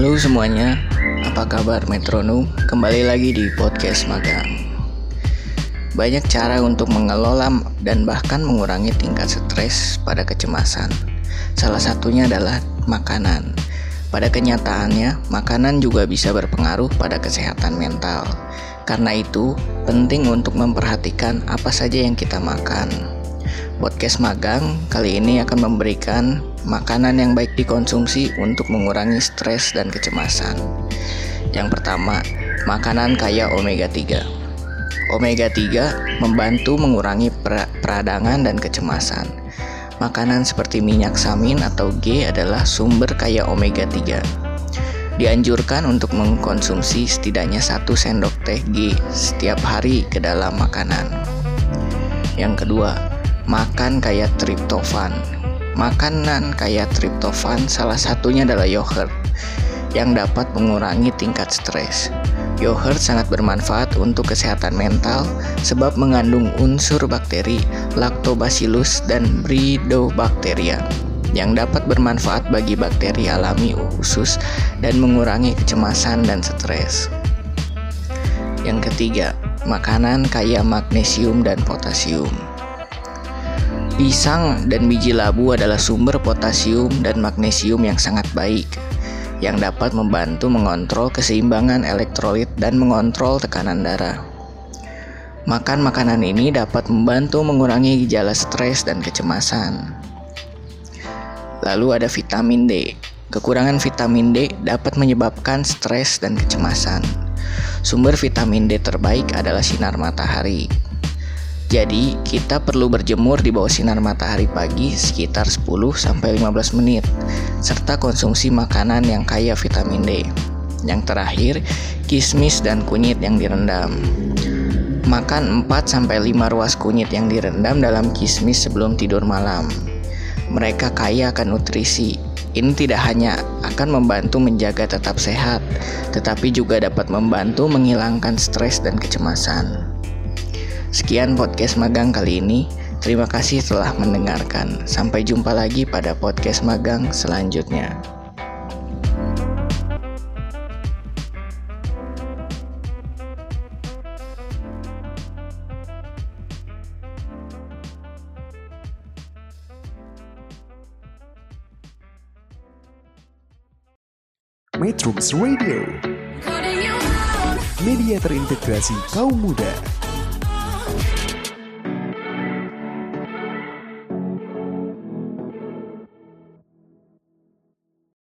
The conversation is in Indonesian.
Halo semuanya, apa kabar metronom? Kembali lagi di podcast magang. Banyak cara untuk mengelola dan bahkan mengurangi tingkat stres pada kecemasan. Salah satunya adalah makanan. Pada kenyataannya, makanan juga bisa berpengaruh pada kesehatan mental. Karena itu, penting untuk memperhatikan apa saja yang kita makan. Podcast magang kali ini akan memberikan makanan yang baik dikonsumsi untuk mengurangi stres dan kecemasan. Yang pertama, makanan kaya omega 3. Omega 3 membantu mengurangi per- peradangan dan kecemasan. Makanan seperti minyak samin atau G adalah sumber kaya omega 3. Dianjurkan untuk mengkonsumsi setidaknya satu sendok teh G setiap hari ke dalam makanan. Yang kedua, makan kaya triptofan. Makanan kaya triptofan salah satunya adalah yogurt yang dapat mengurangi tingkat stres. Yogurt sangat bermanfaat untuk kesehatan mental sebab mengandung unsur bakteri Lactobacillus dan Bridobacteria yang dapat bermanfaat bagi bakteri alami usus dan mengurangi kecemasan dan stres. Yang ketiga, makanan kaya magnesium dan potasium. Pisang dan biji labu adalah sumber potasium dan magnesium yang sangat baik yang dapat membantu mengontrol keseimbangan elektrolit dan mengontrol tekanan darah. Makan makanan ini dapat membantu mengurangi gejala stres dan kecemasan. Lalu ada vitamin D. Kekurangan vitamin D dapat menyebabkan stres dan kecemasan. Sumber vitamin D terbaik adalah sinar matahari. Jadi, kita perlu berjemur di bawah sinar matahari pagi sekitar 10-15 menit, serta konsumsi makanan yang kaya vitamin D. Yang terakhir, kismis dan kunyit yang direndam. Makan 4-5 ruas kunyit yang direndam dalam kismis sebelum tidur malam. Mereka kaya akan nutrisi. Ini tidak hanya akan membantu menjaga tetap sehat, tetapi juga dapat membantu menghilangkan stres dan kecemasan. Sekian podcast magang kali ini. Terima kasih telah mendengarkan. Sampai jumpa lagi pada podcast magang selanjutnya. Metrums Radio, media terintegrasi kaum muda.